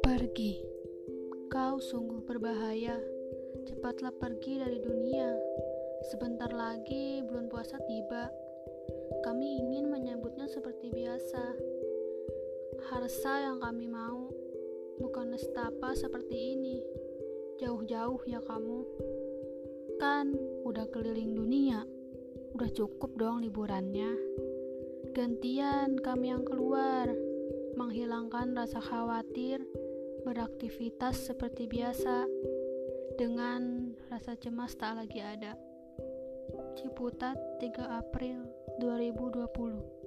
Pergi, kau sungguh berbahaya. Cepatlah pergi dari dunia. Sebentar lagi bulan puasa tiba. Kami ingin menyambutnya seperti biasa. Harsa yang kami mau, bukan nestapa seperti ini. Jauh-jauh ya kamu. Kan udah keliling. Udah cukup dong liburannya. Gantian kami yang keluar, menghilangkan rasa khawatir, beraktivitas seperti biasa, dengan rasa cemas tak lagi ada. Ciputat 3 April 2020